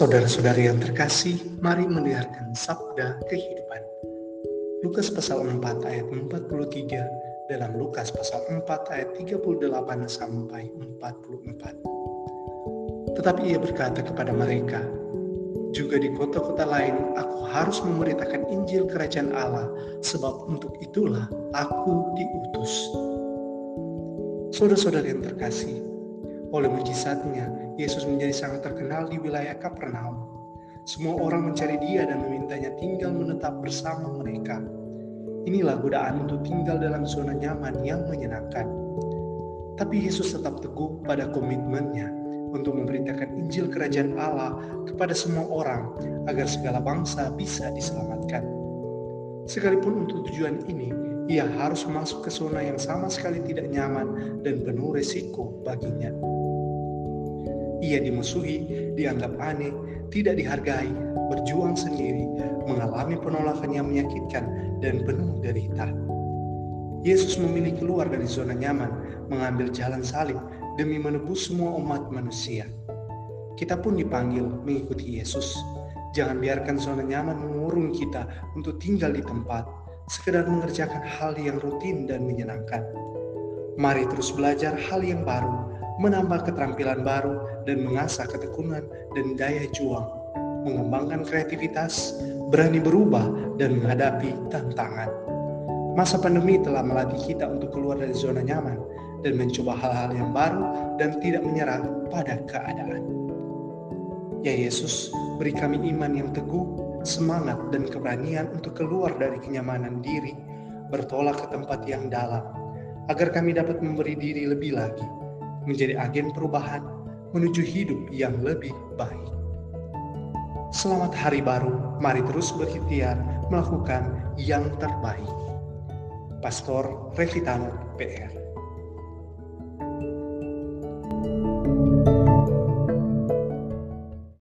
Saudara-saudari yang terkasih, mari mendengarkan sabda kehidupan. Lukas pasal 4 ayat 43 dalam Lukas pasal 4 ayat 38 sampai 44. Tetapi ia berkata kepada mereka, juga di kota-kota lain aku harus memberitakan Injil Kerajaan Allah, sebab untuk itulah aku diutus. Saudara-saudara yang terkasih, oleh mujizatnya, Yesus menjadi sangat terkenal di wilayah Kapernaum. Semua orang mencari dia dan memintanya tinggal menetap bersama mereka. Inilah godaan untuk tinggal dalam zona nyaman yang menyenangkan. Tapi Yesus tetap teguh pada komitmennya untuk memberitakan Injil Kerajaan Allah kepada semua orang agar segala bangsa bisa diselamatkan. Sekalipun untuk tujuan ini, ia harus masuk ke zona yang sama sekali tidak nyaman dan penuh resiko baginya. Ia dimusuhi, dianggap aneh, tidak dihargai, berjuang sendiri, mengalami penolakan yang menyakitkan dan penuh derita. Yesus memilih keluar dari zona nyaman, mengambil jalan salib demi menebus semua umat manusia. Kita pun dipanggil mengikuti Yesus. Jangan biarkan zona nyaman mengurung kita untuk tinggal di tempat, sekedar mengerjakan hal yang rutin dan menyenangkan. Mari terus belajar hal yang baru, menambah keterampilan baru, dan mengasah ketekunan dan daya juang, mengembangkan kreativitas, berani berubah, dan menghadapi tantangan. Masa pandemi telah melatih kita untuk keluar dari zona nyaman dan mencoba hal-hal yang baru dan tidak menyerah pada keadaan. Ya Yesus, beri kami iman yang teguh, semangat, dan keberanian untuk keluar dari kenyamanan diri, bertolak ke tempat yang dalam, agar kami dapat memberi diri lebih lagi menjadi agen perubahan menuju hidup yang lebih baik. Selamat Hari Baru, mari terus berikhtiar melakukan yang terbaik. Pastor Revitano PR thank you